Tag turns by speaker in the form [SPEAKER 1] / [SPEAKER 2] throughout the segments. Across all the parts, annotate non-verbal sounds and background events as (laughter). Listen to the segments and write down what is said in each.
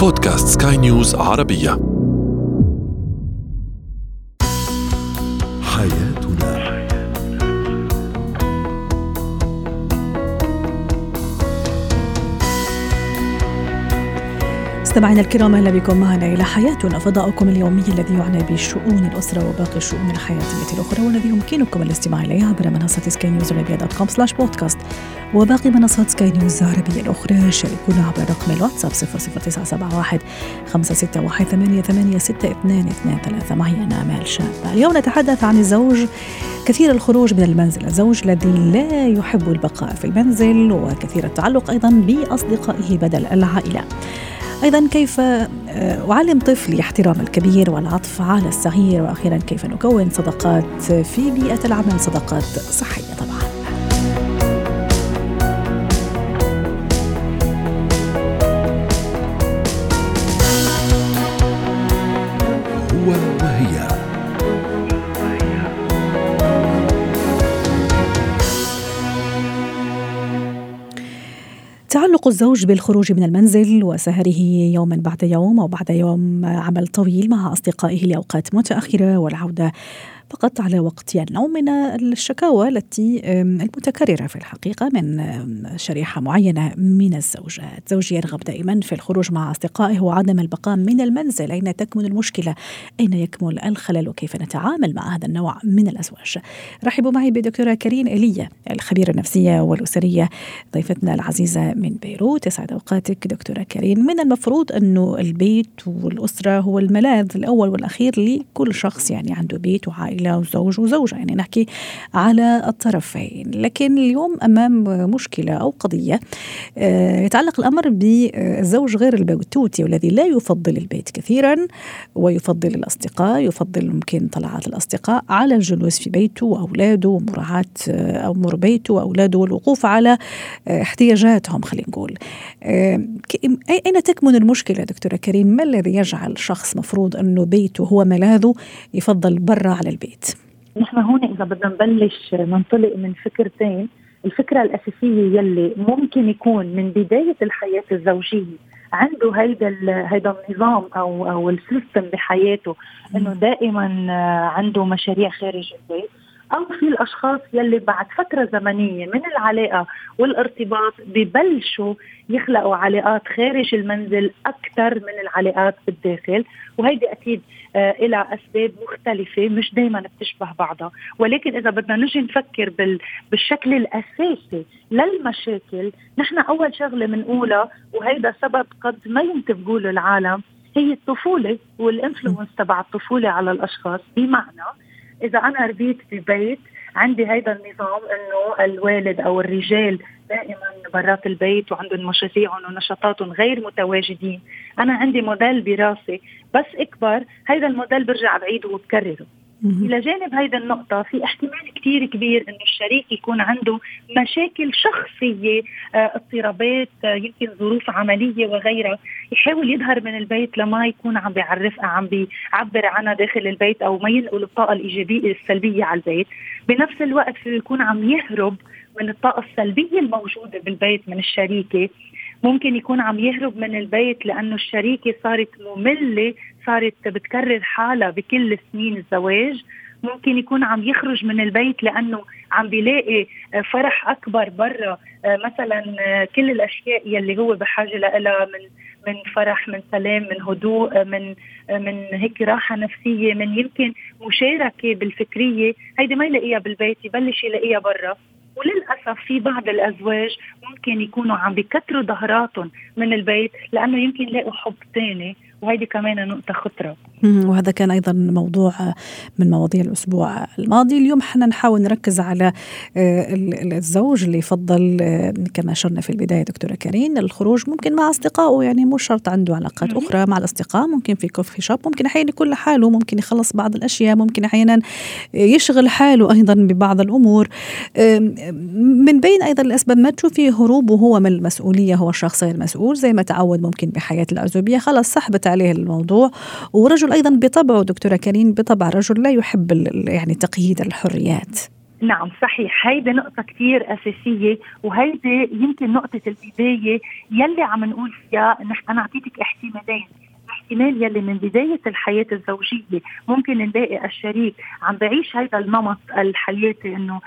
[SPEAKER 1] بودكاست سكاي نيوز عربية. حياتنا.
[SPEAKER 2] مستمعينا الكرام أهلا بكم. معنا إلى حياتنا فضاؤكم اليومي الذي يعنى بشؤون الأسرة وباقي الشؤون الحياتية الأخرى والذي يمكنكم الاستماع اليه عبر منصة سكاي نيوز dot com slash podcast وباقي منصات سكاي نيوز العربية الأخرى شاركونا عبر رقم الواتساب 00971 561 886223 معي أنا آمال شابه اليوم نتحدث عن الزوج كثير الخروج من المنزل الزوج الذي لا يحب البقاء في المنزل وكثير التعلق أيضا بأصدقائه بدل العائلة. أيضا كيف أعلم طفلي احترام الكبير والعطف على الصغير وأخيرا كيف نكون صداقات في بيئة العمل صداقات صحية طبعا. تعلق الزوج بالخروج من المنزل وسهره يوما بعد يوم أو بعد يوم عمل طويل مع أصدقائه لأوقات متأخرة والعودة فقط على وقت النوم من الشكاوى التي المتكررة في الحقيقة من شريحة معينة من الزوجات، زوجي يرغب دائما في الخروج مع أصدقائه وعدم البقاء من المنزل، أين تكمن المشكلة؟ أين يكمن الخلل؟ وكيف نتعامل مع هذا النوع من الأزواج؟ رحبوا معي بدكتورة كريم ايليا الخبيرة النفسية والأسرية ضيفتنا العزيزة من بيروت، يسعد أوقاتك دكتورة كريم، من المفروض انه البيت والأسرة هو الملاذ الأول والأخير لكل شخص يعني عنده بيت وعائلة. عائلة وزوج وزوجة يعني نحكي على الطرفين. لكن اليوم أمام مشكلة أو قضية يتعلق الأمر بالزوج غير البيتوتي والذي لا يفضل البيت كثيرا ويفضل الأصدقاء يفضل ممكن طلعات الأصدقاء على الجلوس في بيته وأولاده ومراعاة أمور بيته وأولاده والوقوف على احتياجاتهم خلينا نقول. أين تكمن المشكلة دكتورة كريم؟ ما الذي يجعل شخص مفروض أنه بيته هو ملاذه يفضل برا على البيت؟
[SPEAKER 3] نحن هون إذا بدنا نبلش ننطلق من فكرتين الفكرة الأساسية يلي ممكن يكون من بداية الحياة الزوجية عنده هيدا هيدا النظام أو أو السيستم بحياته إنه دائما عنده مشاريع خارج البيت. أو في الأشخاص يلي بعد فترة زمنية من العلاقة والارتباط ببلشوا يخلقوا علاقات خارج المنزل أكثر من العلاقات بالداخل. وهيدي أكيد آه لها أسباب مختلفة مش دائما بتشبه بعضها. ولكن إذا بدنا نجي نفكر بال بالشكل الأساسي للمشاكل نحن أول شغلة بنقولها وهيدا سبب قد ما ينتبهوا له العالم هي الطفولة والإنفلونس تبع الطفولة على الأشخاص. بمعنى إذا أنا ربيت ببيت عندي هيدا النظام إنه الوالد أو الرجال دائما برات البيت وعندهم مشاريعهم ونشاطاتهم غير متواجدين، أنا عندي موديل براسي بس إكبر هيدا الموديل برجع بعيده وبكرره. إلى جانب هيدا النقطة في احتمال كثير كبير إنه الشريك يكون عنده مشاكل شخصية آه اضطرابات آه يمكن ظروف عملية وغيرها. يحاول يظهر من البيت لما يكون عم بيعرفها عم بيعبر عنها داخل البيت أو ما ينقل الطاقة الإيجابية السلبية على البيت. بنفس الوقت يكون عم يهرب من الطاقة السلبية الموجودة بالبيت من الشريكة. ممكن يكون عم يهرب من البيت لأنه الشريكة صارت مملة صارت بتكرر حالها بكل سنين الزواج. ممكن يكون عم يخرج من البيت لأنه عم بيلاقي فرح أكبر برا. مثلا كل الأشياء يلي هو بحاجة لها من من فرح من سلام من هدوء من من هيك راحة نفسية من يمكن مشاركة بالفكرية. هيدي ما يلاقيها بالبيت يبلش يلاقيها برا. وللأسف في بعض الأزواج ممكن يكونوا عم بكتروا ظهراتهم من البيت لأنه يمكن يلاقوا حب ثاني وهيدي كمان نقطة خطرة.
[SPEAKER 2] وهذا كان أيضا موضوع من مواضيع الأسبوع الماضي. اليوم حنا نحاول نركز على الزوج اللي يفضل كما أشرنا في البداية دكتورة كريم الخروج ممكن مع أصدقائه يعني مو شرط عنده علاقات أخرى مع الأصدقاء ممكن في كوفي شوب ممكن أحيانا يكون لحاله ممكن يخلص بعض الأشياء ممكن أحيانا يشغل حاله أيضا ببعض الأمور. من بين أيضا الأسباب ما تشوفي هروبه هو من المسؤولية هو الشخص غير مسؤول زي ما تعود ممكن بحياة العزوبية خلاص سحبت عليه الموضوع. ورجل أيضا بطبعه دكتورة كريم بطبع رجل لا يحب يعني تقييد الحريات.
[SPEAKER 3] نعم صحيح. هيدي نقطة كتير أساسية وهيدي يمكن نقطة البداية يلي عم نقول فيها. نحن أنا أعطيتك احتمالين. الاحتمال يلي من بداية الحياة الزوجية ممكن نلاقي الشريك عم بعيش هذا النمط الحياتي إنه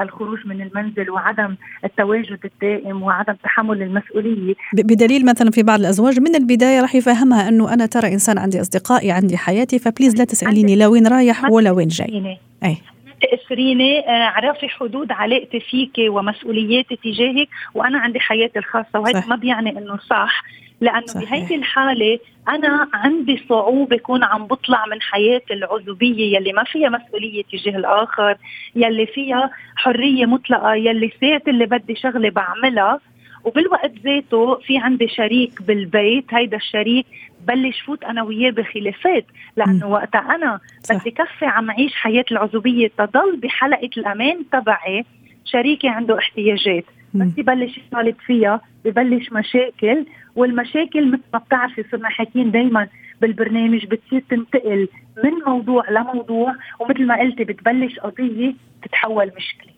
[SPEAKER 3] الخروج من المنزل وعدم التواجد الدائم وعدم تحمل المسؤولية.
[SPEAKER 2] بدليل مثلا في بعض الأزواج من البداية راح يفهمها إنه أنا ترى إنسان عندي أصدقائي عندي حياتي فبليز لا تسأليني لا وين رايح ولا وين جاي.
[SPEAKER 3] أي. تأثريني آه، عرفي حدود علاقتي فيك ومسؤولياتي تجاهك وأنا عندي حياتي الخاصة وهذا ما بيعني إنه صح. لأنه. بهيدي الحالة أنا عندي صعوبة كون عم بطلع من حياتي العزوبية يلي ما فيها مسؤولية تجاه الآخر يلي فيها حرية مطلقة يلي ساعه اللي بدي شغلة بعملها. وبالوقت ذاته في عندي شريك بالبيت هيدا الشريك بلش فوت أنا وياه بخلافات لأنه وقتها أنا بدي كفي عم اعيش حياة العزوبية تضل بحلقة الأمان تبعي. شريكي عنده احتياجات بس يبلش يطالب فيها ببلش مشاكل والمشاكل مثل ما بتعرفي صرنا حاكيين دائما بالبرنامج بتصير تنتقل من موضوع لموضوع ومثل ما قلتي بتبلش قضية تتحول مشكلة.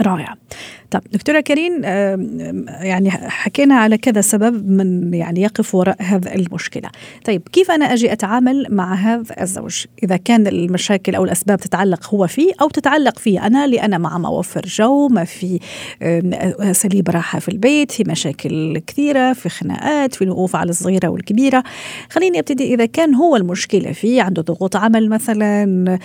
[SPEAKER 2] رائع طب دكتورة كريم يعني حكينا على كذا سبب من يعني يقف وراء هذا المشكلة. طيب كيف أنا أجي أتعامل مع هذا الزوج؟ إذا كان المشاكل أو الأسباب تتعلق هو فيه أو تتعلق فيه أنا لأنا مع ما أوفر جو ما في أساليب راحة في البيت في مشاكل كثيرة في خناقات في الوقوف على الصغيرة والكبيرة. خليني أبتدي إذا كان هو المشكلة فيه عنده ضغوط عمل مثلا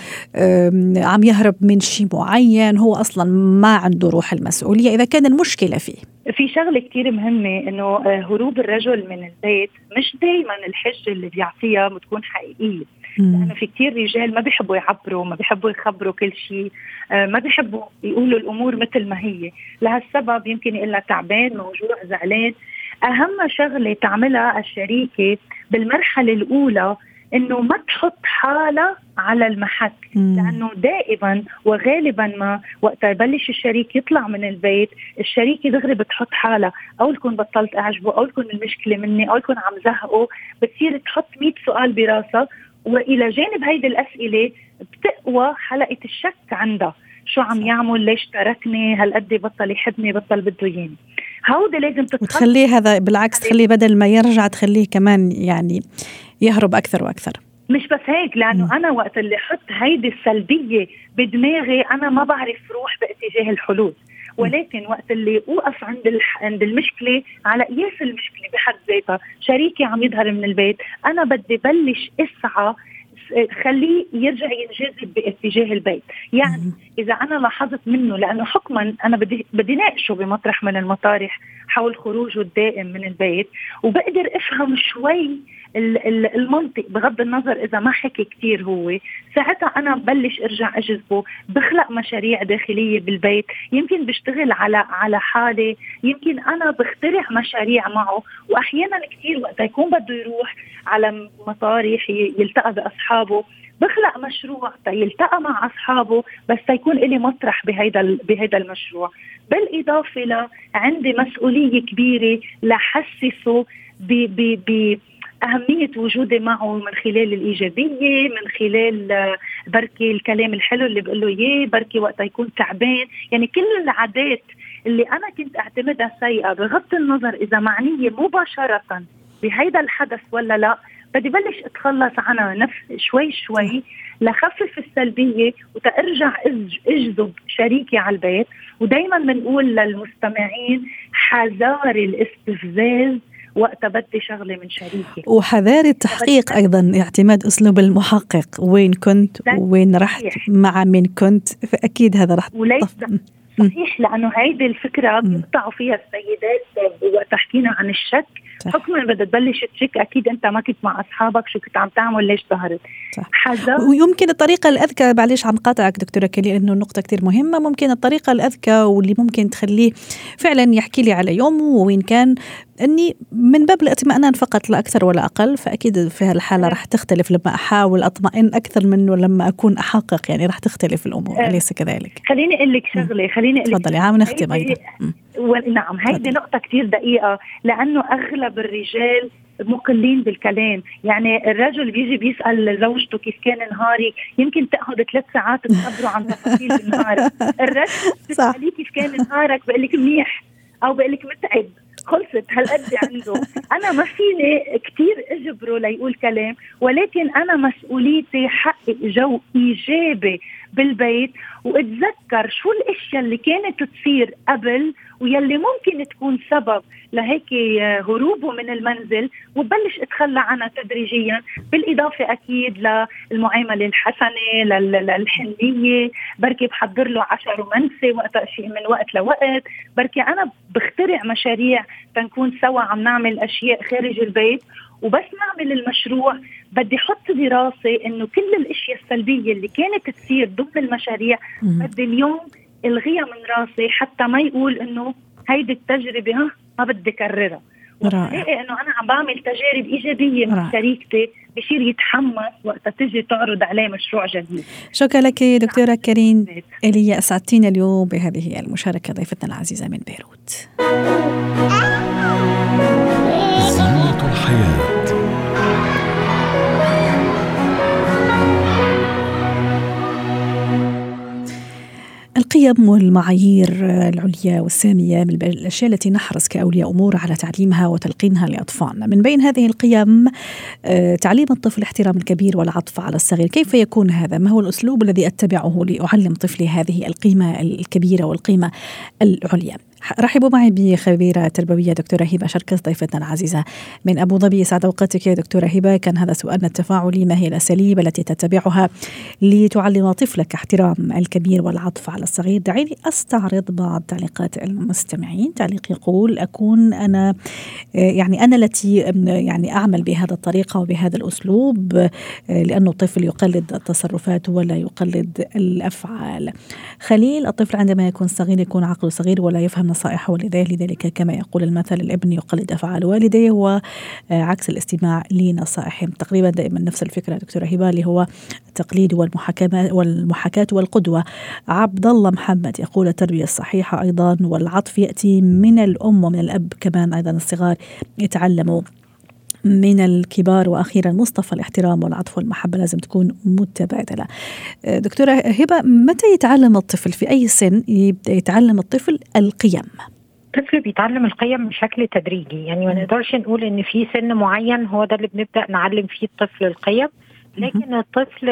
[SPEAKER 2] عم يهرب من شيء معين هو أصلا ما عنده روح المسؤولية إذا كان المشكلة فيه.
[SPEAKER 3] في شغلة كثير مهمة إنه آه، هروب الرجل من البيت مش دائما الحجه اللي بيعطيها بتكون حقيقية. لأنه في كثير رجال ما بيحبوا يعبروا ما بيحبوا يخبروا كل شيء آه، ما بيحبوا يقولوا الأمور مثل ما هي. لهالسبب يمكن يقول تعبان موجوع زعلان. أهم شغلة تعملها الشريكة بالمرحلة الأولى إنه ما تحط حالها على المحك لأنه دائما وغالبا ما وقت يبلش الشريك يطلع من البيت الشريكه دغري بتحط حالها أو يكون بطلت أعجبه أو يكون المشكلة مني أو يكون عم زهقه بتصير تحط 100 سؤال براسها وإلى جانب هيدي الأسئلة بتقوى حلقة الشك عندها. شو عم يعمل؟ ليش تركني؟ هل قد بطل يحبني؟ بطل بده اياني هودي لازم
[SPEAKER 2] تتخطى. وتخليه هذا بالعكس تخليه بدل ما يرجع تخليه كمان يعني يهرب أكثر وأكثر.
[SPEAKER 3] مش بس هيك لأنه م. أنا وقت اللي حط هيدي السلبية بدماغي أنا ما بعرف روح باتجاه الحلول. ولكن وقت اللي اوقف عند الح... عند المشكلة على قياس المشكلة بحد ذاتها شريكي عم يظهر من البيت أنا بدي بلش أسعى خليه يرجع ينجذب باتجاه البيت. يعني إذا أنا لاحظت منه لأنه حكما أنا بدي بدي ناقشه بمطرح من المطارح. حول خروجه الدائم من البيت وبقدر أفهم شوي المنطق بغض النظر إذا ما حكي كثير هو. ساعتها أنا ببلش أرجع أجذبه بخلق مشاريع داخلية بالبيت يمكن بشتغل على على حالي يمكن أنا بخترع مشاريع معه وأحيانا كثير وقت يكون بده يروح على مطارح يلتقى بأصحابه. بخلق مشروع يلتقى مع أصحابه بس تيكون لي مطرح بهيدا بهيدا المشروع. بالإضافة ل عندي مسؤولية كبيرة لحسسه ب ب ب أهمية وجودي معه من خلال الإيجابية من خلال آه، بركي الكلام الحلو اللي بقول له إياه بركي وقت يكون تعبان. يعني كل العادات اللي أنا كنت أعتمدها سيئة بغض النظر إذا معنية مباشرة بهيدا الحدث ولا لا بدي بلش أتخلص عنها نفس شوي شوي لخفف السلبية وترجع إجذب شريكي على البيت. ودائما بنقول للمستمعين حذار الاستفزاز وقت بدي شغلة من شريكي.
[SPEAKER 2] وحذار التحقيق أيضا اعتماد أسلوب المحقق. وين كنت وين رحت مع من كنت فأكيد هذا رح
[SPEAKER 3] وليس صحيح لأنه هيدي الفكرة بيقطعوا فيها السيدات وقت حكينا عن الشك. حكما بدها تبلش تشك أكيد أنت ما كنت مع أصحابك شو كنت عم تعمل ليش ظهرت؟
[SPEAKER 2] حذر. ويمكن الطريقة الأذكى معلش عم قاطعك دكتورة كلي لأنه النقطه كثير مهمة ممكن الطريقة الأذكى واللي ممكن تخليه فعلا يحكي لي على يومه وين كان إني من باب الإطمئنان فقط لا أكثر ولا أقل فأكيد في هالحالة راح تختلف لما أحاول أطمئن أكثر منه لما أكون أحقق يعني راح تختلف الأمور أليس كذلك؟
[SPEAKER 3] خليني أقول لك شغلة خليني أقول
[SPEAKER 2] لك تفضلي عم نختم
[SPEAKER 3] أيضا. نعم هيدي نقطة كثير دقيقة لأنه أغلب الرجال مقلين بالكلام. يعني الرجل بيجي بيسأل زوجته كيف كان نهاري يمكن تأخذ ثلاث ساعات تخبره عن تفاصيل النهار. (laughs) الرجل بتسأليه كيف كان نهارك؟ بقول لك منيح أو بقول لك متعب. خلصت هالقد عنده. أنا ما فيني كثير أجبره ليقول كلام ولكن أنا مسؤوليتي حقق جو إيجابي. بالبيت واتذكر شو الأشياء اللي كانت تصير قبل ويلي ممكن تكون سبب لهيك هروبه من المنزل وبلش اتخلى عنها تدريجيا. بالإضافة أكيد للمعاملة الحسنة للحنية. بركي بحضر له عشاء رومانسي وقت شيء من وقت لوقت. بركي أنا بخترع مشاريع تنكون سوا عم نعمل أشياء خارج البيت وبس نعمل المشروع. بدي أحط براسي إنه كل الأشياء السلبية اللي كانت تصير ضمن المشاريع بدي اليوم ألغيها من راسي حتى ما يقول إنه هيدي التجربة ها ما بدي كررها. رائع. إنه أنا عم بعمل تجارب إيجابية مع شريكتي بصير يتحمس وقت تجي تعرض عليه مشروع جديد.
[SPEAKER 2] شكرا لك دكتورة كريم ايليا أسعدتينا اليوم بهذه المشاركة ضيفتنا العزيزة من بيروت.
[SPEAKER 1] زينة الحياة.
[SPEAKER 2] القيم والمعايير العليا والسامية من الأشياء التي نحرص كأولياء أمور على تعليمها وتلقينها لأطفالنا. من بين هذه القيم آه، تعليم الطفل احترام الكبير والعطف على الصغير. كيف يكون هذا؟ ما هو الأسلوب الذي أتبعه لأعلم طفلي هذه القيمة الكبيرة والقيمة العليا؟ رحبوا معي بخبيرة تربوية دكتورة هبة شركس ضيفتنا العزيزة. من أبو ظبي سعد أوقاتك يا دكتورة هبة كان هذا سؤالنا التفاعلي ما هي الأساليب التي تتبعها لتعلم طفلك احترام الكبير والعطف على الصغير؟ دعيني أستعرض بعض تعليقات المستمعين. تعليق يقول أكون أنا يعني أنا التي يعني أعمل بهذا الطريقة وبهذا الأسلوب لأنه الطفل يقلد التصرفات ولا يقلد الأفعال. خليل الطفل عندما يكون صغير يكون عقله صغير ولا يفهم نصائح والديه لذلك كما يقول المثل الابن يقلد أفعال والديه وعكس الاستماع لنصائحهم. تقريبا دائما نفس الفكرة دكتورة هبة اللي هو التقليد والمحاكمة والمحاكاة والقدوة. عبد الله محمد يقول التربية الصحيحة أيضا والعطف يأتي من الأم ومن الأب كمان أيضا الصغار يتعلموا من الكبار وأخيرا مصطفى الاحترام والعطف والمحبة لازم تكون متبادلة. دكتورة هبة متى يتعلم الطفل؟ في أي سن يبدأ يتعلم الطفل القيم؟
[SPEAKER 4] الطفل بيتعلم القيم بشكل تدريجي. يعني ما نقدرش نقول إن في سن معين هو ده اللي بنبدأ نعلم فيه الطفل القيم. لكن الطفل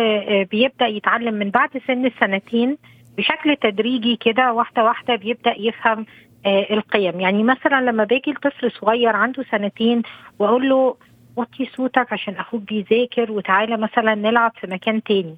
[SPEAKER 4] بيبدأ يتعلم من بعد سن السنتين بشكل تدريجي كده واحدة واحدة بيبدأ يفهم آه القيم. يعني مثلا لما باجي الطفل صغير عنده سنتين وأقول له وطي صوتك عشان أخوك بيذاكر وتعالى مثلا نلعب في مكان تاني.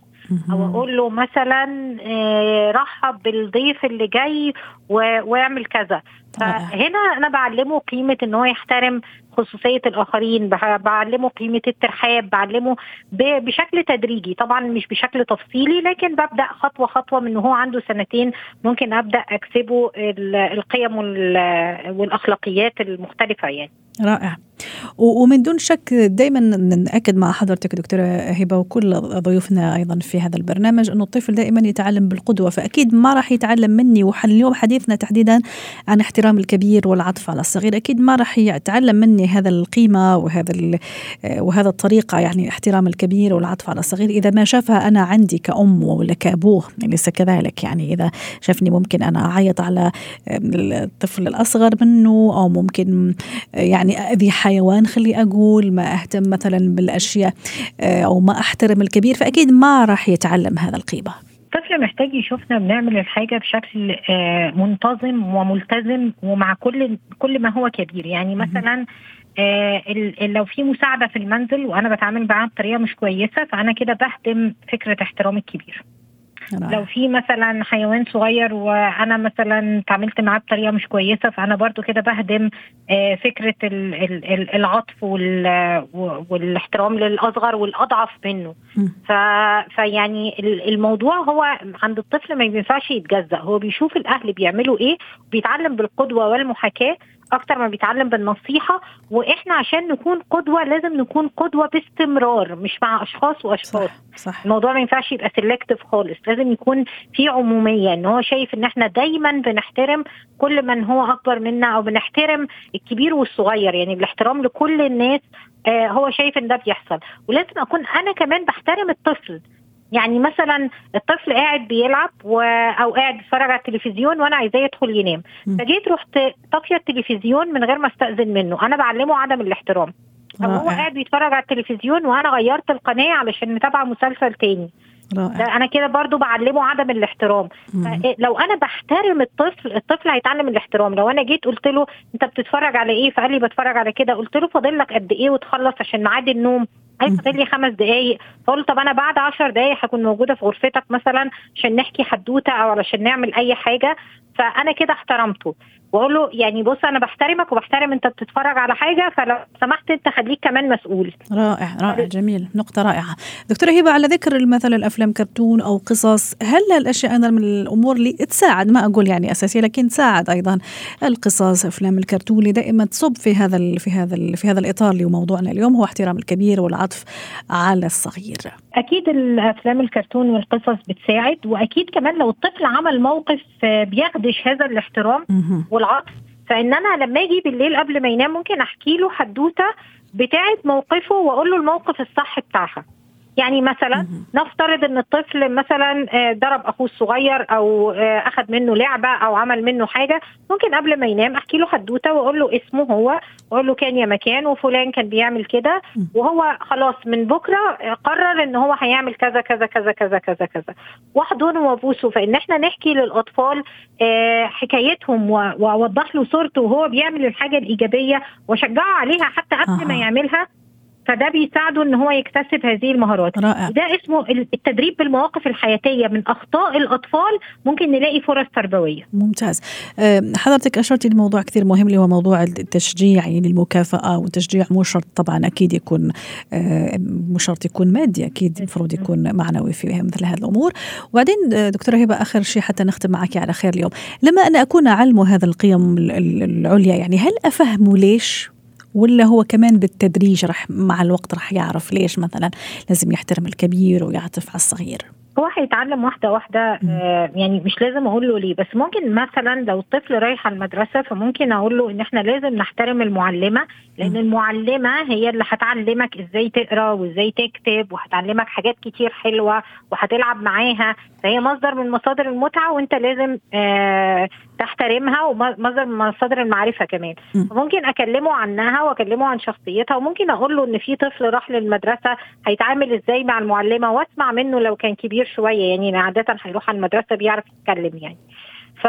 [SPEAKER 4] أو أقول له مثلا آه رحب بالضيف اللي جاي واعمل كذا. فهنا أنا بعلمه قيمة إن هو يحترم خصوصية الآخرين بعلمه قيمة الترحاب بعلمه بشكل تدريجي طبعا مش بشكل تفصيلي لكن ببدأ خطوة خطوة من هو عنده سنتين ممكن أبدأ أكسبه القيم والأخلاقيات المختلفة يعني.
[SPEAKER 2] رائع. ومن دون شك دائما نأكد مع حضرتك دكتورة هبة وكل ضيوفنا أيضا في هذا البرنامج انه الطفل دائما يتعلم بالقدوة فأكيد ما راح يتعلم مني واليوم حديثنا تحديدا عن احترام الكبير والعطف على الصغير. أكيد ما راح يتعلم مني هذا القيمة وهذا وهذا الطريقة يعني احترام الكبير والعطف على الصغير. إذا ما شافها أنا عندي كأم ولا يعني ليس كذلك؟ يعني إذا شافني ممكن أنا أعيط على الطفل الأصغر منه أو ممكن يعني أذي حيوان خلي أقول ما أهتم مثلا بالأشياء أو ما أحترم الكبير فأكيد ما راح يتعلم هذا القيمة.
[SPEAKER 4] الطفل محتاج يشوفنا بنعمل الحاجة بشكل منتظم وملتزم ومع كل كل ما هو كبير. يعني مثلا آه لو في مساعدة في المنزل وأنا بتعامل معاه بطريقة مش كويسة فأنا كده بهدم فكرة احترام الكبير. لو في مثلا حيوان صغير وأنا مثلا تعاملت معاه بطريقة مش كويسة فأنا برضو كده بهدم آه فكرة ال ال العطف والاحترام للأصغر والأضعف منه. ف فيعني الموضوع هو عند الطفل ما ينفعش يتجزأ. هو بيشوف الأهل بيعملوا إيه بيتعلم بالقدوة والمحاكاة أكتر ما بيتعلم بالنصيحة وإحنا عشان نكون قدوة لازم نكون قدوة باستمرار مش مع أشخاص وأشخاص.
[SPEAKER 2] صح صح.
[SPEAKER 4] الموضوع ما ينفعش يبقى سيلكتيف خالص لازم يكون في عمومية إن هو شايف إن إحنا دايما بنحترم كل من هو أكبر منا أو بنحترم الكبير والصغير. يعني بالاحترام لكل الناس آه هو شايف إن ده بيحصل. ولازم أكون أنا كمان بحترم الطفل. يعني مثلا الطفل قاعد بيلعب و... أو قاعد بيتفرج على التلفزيون وأنا عايزاه يدخل ينام. فجيت رحت طافية التلفزيون من غير ما أستأذن منه. أنا بعلمه عدم الاحترام. طب هو
[SPEAKER 2] رائع
[SPEAKER 4] قاعد بيتفرج على التلفزيون وأنا غيرت القناة علشان نتابع مسلسل تاني. ده
[SPEAKER 2] رائع
[SPEAKER 4] أنا كده برضو بعلمه عدم الاحترام.
[SPEAKER 2] مم.
[SPEAKER 4] لو أنا بحترم الطفل الطفل هيتعلم الاحترام. لو أنا جيت قلت له أنت بتتفرج على إيه؟ فقال لي بتفرج على كده. قلت له فاضل لك قد إيه وتخلص عشان ميعاد النوم؟ فاضل لي خمس دقايق. فقول له طب أنا بعد عشر دقايق هكون موجودة في غرفتك مثلا عشان نحكي حدوتة أو علشان نعمل أي حاجة. فأنا كده احترمته. واقول له يعني بص أنا بحترمك وبحترم انت بتتفرج على حاجة فلو سمحت انت خليك كمان مسؤول.
[SPEAKER 2] رائع رائع جميل نقطة رائعة. دكتورة هبة على ذكر مثلا الأفلام كرتون أو قصص هل هالأشياء أيضا من الأمور اللي تساعد؟ ما أقول يعني أساسية لكن تساعد أيضا القصص أفلام الكرتون اللي دائما تصب في هذا ال في هذا ال في هذا الإطار اللي موضوعنا اليوم هو احترام الكبير والعطف على الصغير.
[SPEAKER 4] أكيد الأفلام الكرتون والقصص بتساعد وأكيد كمان لو الطفل عمل موقف آه، بيخدش هذا الاحترام
[SPEAKER 2] مهم.
[SPEAKER 4] والعطف فإن أنا لما أجي بالليل قبل ما ينام ممكن أحكي له حدوتة بتاعه موقفه وأقول له الموقف الصح بتاعها يعني مثلا. نفترض إن الطفل مثلا آه، ضرب أخوه الصغير أو آه، اخذ منه لعبة أو عمل منه حاجة ممكن قبل ما ينام أحكي له حدوته وأقول له اسمه هو وأقول له كان يا مكان وفلان كان بيعمل كده. وهو خلاص من بكرة قرر إن هو هيعمل كذا كذا كذا كذا كذا كذا واحضنه وابوسه فإن إحنا نحكي للأطفال آه، حكايتهم وأوضح له صورته وهو بيعمل الحاجة الإيجابية وأشجعه عليها حتى قبل ما. يعملها فده بيساعده إن هو يكتسب هذه المهارات.
[SPEAKER 2] رائع.
[SPEAKER 4] ده اسمه التدريب بالمواقف الحياتية من أخطاء الأطفال ممكن نلاقي فرص تربوية.
[SPEAKER 2] ممتاز. أه، حضرتك أشرتي لموضوع كثير مهم اللي هو موضوع التشجيع يعني المكافأة والتشجيع مو شرط طبعا أكيد يكون أه، مو شرط يكون مادي أكيد المفروض يكون معنوي في مثل هذه الأمور. وبعدين أه، دكتورة هبة آخر شيء حتى نختم معك على خير اليوم. لما أنا أكون أعلم هذا القيم ال- ال- العليا يعني هل أفهمه ليش ولا هو كمان بالتدريج رح مع الوقت رح يعرف ليش مثلا لازم يحترم الكبير ويعطف على الصغير
[SPEAKER 4] هو هيتعلم واحدة
[SPEAKER 2] مم.
[SPEAKER 4] آه يعني مش لازم أقول له ليه بس ممكن مثلا لو الطفل رايح على المدرسة فممكن أقول له إن إحنا لازم نحترم المعلمة لأن
[SPEAKER 2] مم.
[SPEAKER 4] المعلمة هي اللي هتعلمك إزاي تقرأ وإزاي تكتب وهتعلمك حاجات كتير حلوة وهتلعب معاها فهي مصدر من مصادر المتعة وأنت لازم آه تحترمها ومصدر من مصادر المعرفة كمان
[SPEAKER 2] مم.
[SPEAKER 4] ممكن أكلمه عنها وأكلمه عن شخصيتها وممكن أقول له إن في طفل راح للمدرسة هيتعامل إزاي مع المعلمة وأسمع منه لو كان كبير شوية يعني عادة هيروح على المدرسة بيعرف يتكلم يعني ف...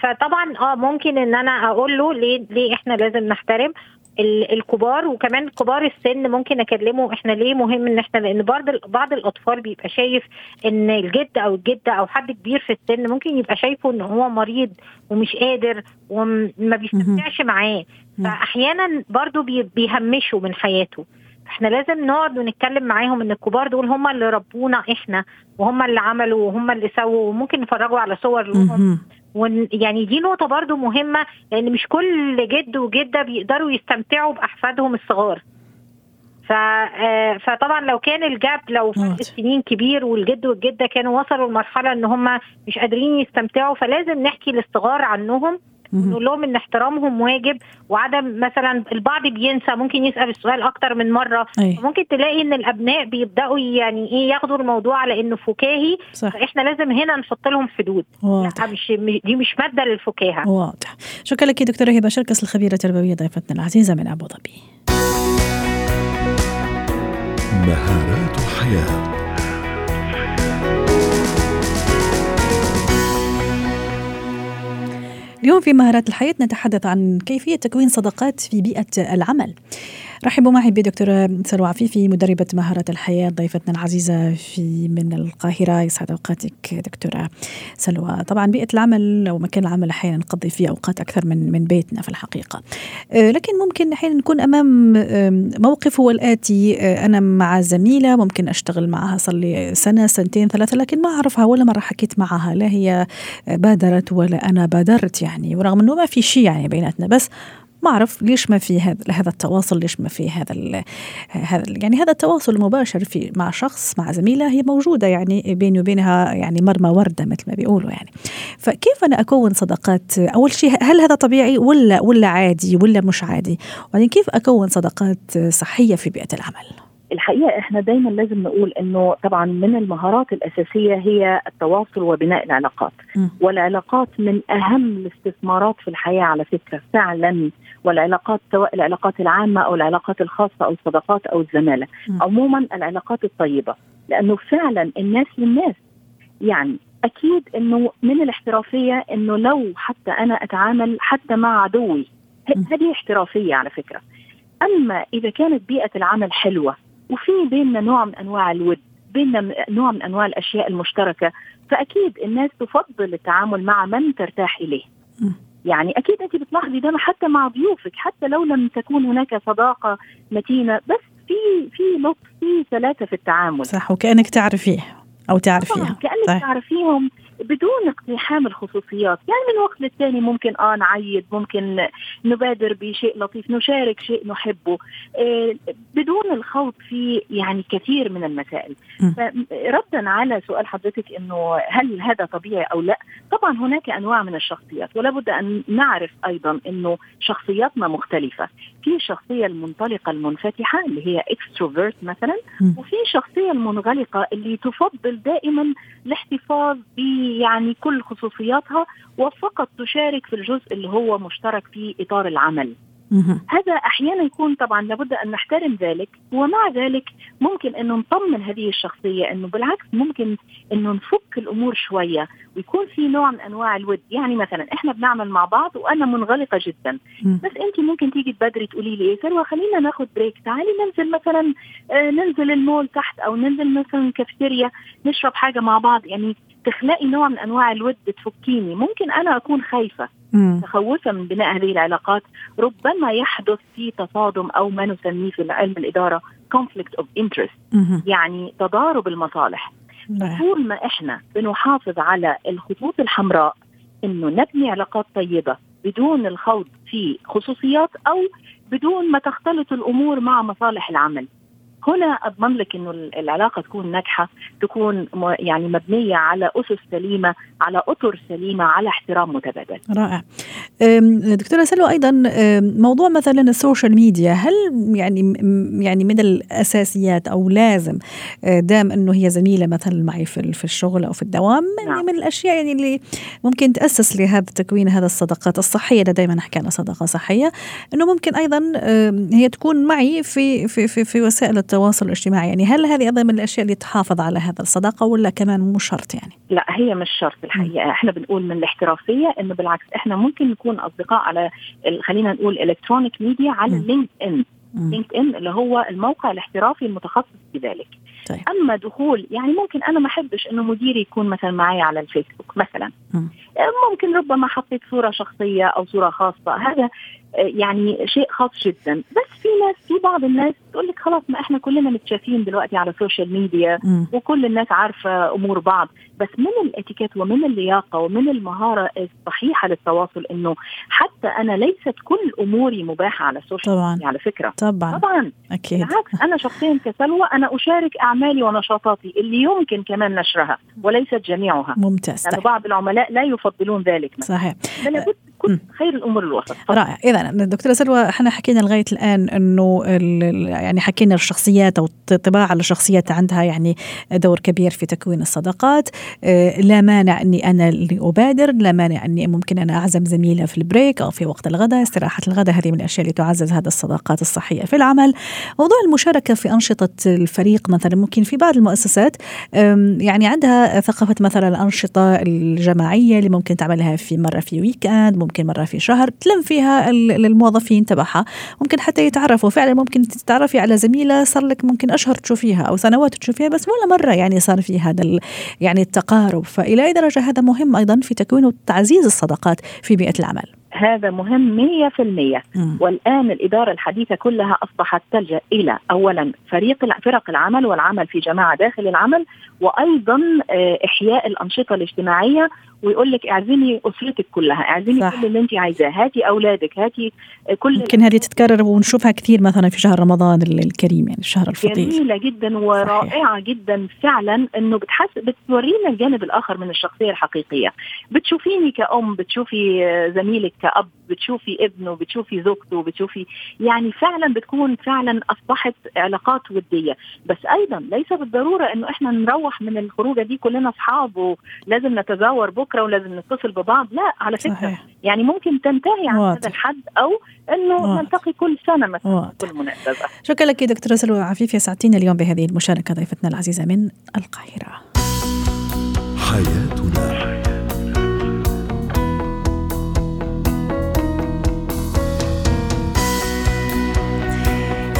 [SPEAKER 4] فطبعا آه ممكن إن أنا أقول له ليه ليه إحنا لازم نحترم الكبار وكمان كبار السن ممكن أكلمه. إحنا ليه مهم إن إحنا لأن بعض بعض الأطفال بيبقى شايف إن الجد أو الجدة أو حد كبير في السن ممكن يبقى شايفه إن هو مريض ومش قادر وما بيستمتعش معاه. فأحيانا برضو بي- بيهمشوا من حياته. إحنا لازم نقعد ونتكلم معاهم إن الكبار دول هم اللي ربونا إحنا وهم اللي عملوا وهم اللي سووا وممكن نفرجوا على صور لهم
[SPEAKER 2] مهم.
[SPEAKER 4] ون يعني دي نقطة برضو مهمة لأن مش كل جد وجدة بيقدروا يستمتعوا بأحفادهم الصغار. ف آه، فطبعا لو كان الجاب لو فرق
[SPEAKER 2] واضح.
[SPEAKER 4] السنين كبير والجد والجدة كانوا وصلوا لمرحلة إن هم مش قادرين يستمتعوا فلازم نحكي للصغار عنهم. نقول لهم إن احترامهم واجب وعدم مثلا البعض بينسى ممكن يسأل السؤال أكتر من مرة.
[SPEAKER 2] أي
[SPEAKER 4] ممكن تلاقي إن الأبناء بيبدأوا يعني إيه ياخدوا الموضوع على إنه فكاهي
[SPEAKER 2] صح.
[SPEAKER 4] فإحنا لازم هنا نحط لهم حدود.
[SPEAKER 2] واضح.
[SPEAKER 4] لا مش دي مش مادة للفكاهة.
[SPEAKER 2] واضح. شكرا لك دكتورة هبة. شركس الخبيرة التربوية ضيفتنا العزيزة من أبو ظبي.
[SPEAKER 1] مهارات حياة.
[SPEAKER 2] اليوم في مهارات الحياة نتحدث عن كيفية تكوين صداقات في بيئة العمل. رحبوا معي بدكتورة سلوى عفيفي مدربة مهارات الحياة ضيفتنا العزيزة في من القاهرة. يسعد أوقاتك دكتورة سلوى. طبعا بيئة العمل أو مكان العمل أحيانا نقضي فيه أوقات أكثر من من بيتنا في الحقيقة. آه، لكن ممكن أحيانا نكون أمام موقف هو الآتي آه، أنا مع زميلة ممكن أشتغل معها صار لي سنة سنتين ثلاثة لكن ما أعرفها ولا مرة حكيت معها. لا هي بادرت ولا أنا بادرت يعني ورغم أنه ما في شيء يعني بيناتنا بس ما أعرف ليش ما في هذا هذا التواصل ليش ما في هذا هذا يعني هذا التواصل المباشر في مع شخص مع زميلة هي موجودة يعني بيني وبينها يعني مرمى وردة مثل ما بيقولوا يعني. فكيف أنا أكون صداقات؟ أول شيء هل هذا طبيعي ولا ولا عادي ولا مش عادي؟ وبعدين كيف أكون صداقات صحية في بيئة العمل؟
[SPEAKER 5] الحقيقة إحنا دايما لازم نقول إنه طبعا من المهارات الأساسية هي التواصل وبناء العلاقات. م. والعلاقات من أهم الاستثمارات في الحياة على فكرة فعلا. والعلاقات سواء العلاقات العامة أو العلاقات الخاصة أو الصداقات أو الزمالة. م. عموما العلاقات الطيبة لأنه فعلا الناس للناس. يعني أكيد إنه من الاحترافية إنه لو حتى أنا أتعامل حتى مع عدوي هذه احترافية على فكرة. أما إذا كانت بيئة العمل حلوة وفي بيننا نوع من أنواع الود بيننا نوع من أنواع الأشياء المشتركة. فأكيد الناس تفضل التعامل مع من ترتاح إليه. يعني أكيد أنت بتلاحظي ده حتى مع ضيوفك حتى لو لم تكون هناك صداقة متينة بس في في لطف في سلاسة في التعامل.
[SPEAKER 2] صح وكأنك تعرفيه أو تعرفيها.
[SPEAKER 5] كأنك طيب. تعرفيهم. بدون اقتحام الخصوصيات. يعني من وقت للتاني ممكن آه نعيد ممكن نبادر بشيء لطيف نشارك شيء نحبه. آه بدون الخوض في يعني كثير من المسائل. ردا على سؤال حضرتك إنه هل هذا طبيعي أو لا؟ طبعا هناك أنواع من الشخصيات ولا بد أن نعرف أيضا إنه شخصياتنا مختلفة. في الشخصيه المنطلقة المنفتحة اللي هي اكستروفيرت مثلا وفي الشخصيه المنغلقة اللي تفضل دائما الاحتفاظ ب يعني كل خصوصياتها وفقط تشارك في الجزء اللي هو مشترك في إطار العمل. هذا أحيانا يكون طبعا لابد أن نحترم ذلك ومع ذلك ممكن انه نطمن هذه الشخصية أنه بالعكس ممكن انه نفك الأمور شوية ويكون في نوع من أنواع الود. يعني مثلا إحنا بنعمل مع بعض وأنا منغلقة جدا. بس أنت ممكن تيجي تبادري تقولي لي إيه سلوى خلينا ناخذ break تعالي ننزل مثلا آه ننزل المول تحت أو ننزل مثلا كافيتيريا نشرب حاجة مع بعض. يعني تخلقي نوع من أنواع الود تفكيني ممكن أنا أكون خايفة متخوفه من بناء هذه العلاقات. ربما يحدث في تصادم أو ما نسميه في علم الإدارة conflict of interest يعني تضارب المصالح. طول ما إحنا بنحافظ على الخطوط الحمراء إنه نبني علاقات طيبة بدون الخوض في خصوصيات أو بدون ما تختلط الأمور مع مصالح العمل. هنا أضمن لك إنه العلاقة تكون ناجحة تكون يعني مبنية على أسس سليمة على أطر سليمة على احترام متبادل.
[SPEAKER 2] رائع. دكتورة سلوى أيضا موضوع مثلا الـ social media هل يعني يعني من الأساسيات أو لازم أه، دام إنه هي زميلة مثلا معي في في الشغل أو في الدوام؟ يعني نعم. من الأشياء يعني اللي ممكن تأسس لهذا تكوين هذا الصداقات الصحية أنا دائما احكي عن صداقة صحية إنه ممكن أيضا هي تكون معي في في في, في وسائل التواصل التواصل الاجتماعي. يعني هل هذه أيضا من الأشياء اللي تحافظ على هذا الصداقة ولا كمان مو شرط يعني؟
[SPEAKER 5] لا هي مش شرط الحقيقة. إحنا بنقول من الاحترافية إنه بالعكس إحنا ممكن نكون أصدقاء على خلينا نقول electronic media على LinkedIn LinkedIn اللي هو الموقع الاحترافي المتخصص في ذلك. طيب. أما دخول يعني ممكن أنا ما أحبش إنه مديري يكون مثلا معي على الفيسبوك مثلا. م. ممكن ربما حطيت صورة شخصية أو صورة خاصة. هذا يعني شيء خاص جدا. بس في ناس في بعض الناس تقول لك خلاص ما إحنا كلنا متشافين دلوقتي على الـ social media م. وكل الناس عارفة أمور بعض. بس من الاتيكيت ومن اللياقة ومن المهارة الصحيحة للتواصل إنه حتى أنا ليست كل أموري مباحة على الـ social طبعا. ميديا على فكرة.
[SPEAKER 2] طبعا.
[SPEAKER 5] طبعا.
[SPEAKER 2] أكيد.
[SPEAKER 5] بالعكس أنا شخصيا كسلوى أنا أشارك أعمالي ونشاطاتي اللي يمكن كمان نشرها وليست جميعها.
[SPEAKER 2] ممتاز.
[SPEAKER 5] لأنه يعني بعض العملاء لا يفضلون ذلك
[SPEAKER 2] مثلا. صحيح.
[SPEAKER 5] كل خير الأمور الوسط.
[SPEAKER 2] رائع. اذا دكتورة سلوى إحنا حكينا لغاية الآن إنه يعني حكينا الشخصيات أو الطباع على الشخصيات عندها يعني دور كبير في تكوين الصداقات. آه، لا مانع إني أنا اللي أبادر لا مانع إني ممكن أنا أعزم زميلة في الـ break أو في وقت الغداء استراحة الغداء هذه من الأشياء اللي تعزز هذه الصداقات الصحية في العمل. موضوع المشاركة في أنشطة الفريق مثلا ممكن في بعض المؤسسات يعني عندها ثقافة مثلا الأنشطة الجماعية اللي ممكن تعملها في مرة في weekend ممكن مرة في شهر تلم فيها الموظفين تبعها. ممكن حتى يتعرفوا. فعلا ممكن تتعرفي على زميلة صار لك ممكن أشهر تشوفيها أو سنوات تشوفيها بس ولا مرة يعني صار في هذا يعني التقارب. فإلى أي درجة هذا مهم أيضا في تكوين وتعزيز الصداقات في بيئة العمل.
[SPEAKER 5] هذا مهم 100%
[SPEAKER 2] مم.
[SPEAKER 5] والآن الإدارة الحديثة كلها أصبحت تلجأ إلى أولا فريق فرق العمل والعمل في جماعة داخل العمل وأيضا آه، إحياء الأنشطة الاجتماعية. ويقول لك اعزمي أسرتك كلها اعزمي
[SPEAKER 2] صح.
[SPEAKER 5] كل اللي أنت عايزاه هاتي أولادك هاتي كل
[SPEAKER 2] يمكن هذه تتكرر ونشوفها كثير مثلا في شهر رمضان ال- الكريم يعني الشهر الفضيل
[SPEAKER 5] جميلة جدا ورائعة جدا فعلا إنه بتحس بتورينا الجانب الآخر من الشخصية الحقيقية. بتشوفيني كأم بتشوفي آه، زميلك كأب بتشوفي ابنه بتشوفي زوجته بتشوفي يعني فعلا بتكون فعلا أصبحت علاقات ودية. بس أيضا ليس بالضرورة إنه إحنا نروح من الخروجة دي كلنا أصحاب ولازم نتزاور بكرة ولازم نتصل ببعض. لا على فكرة.
[SPEAKER 2] صحيح.
[SPEAKER 5] يعني ممكن تنتهي عن
[SPEAKER 2] واضح.
[SPEAKER 5] هذا الحد أو إنه
[SPEAKER 2] واضح.
[SPEAKER 5] نلتقي كل سنة مثلا
[SPEAKER 2] واضح.
[SPEAKER 5] كل مناسبة.
[SPEAKER 2] شكرا لك دكتورة سلوى عفيف. سعدتينا اليوم بهذه المشاركة ضيفتنا العزيزة من القاهرة.
[SPEAKER 1] حياتنا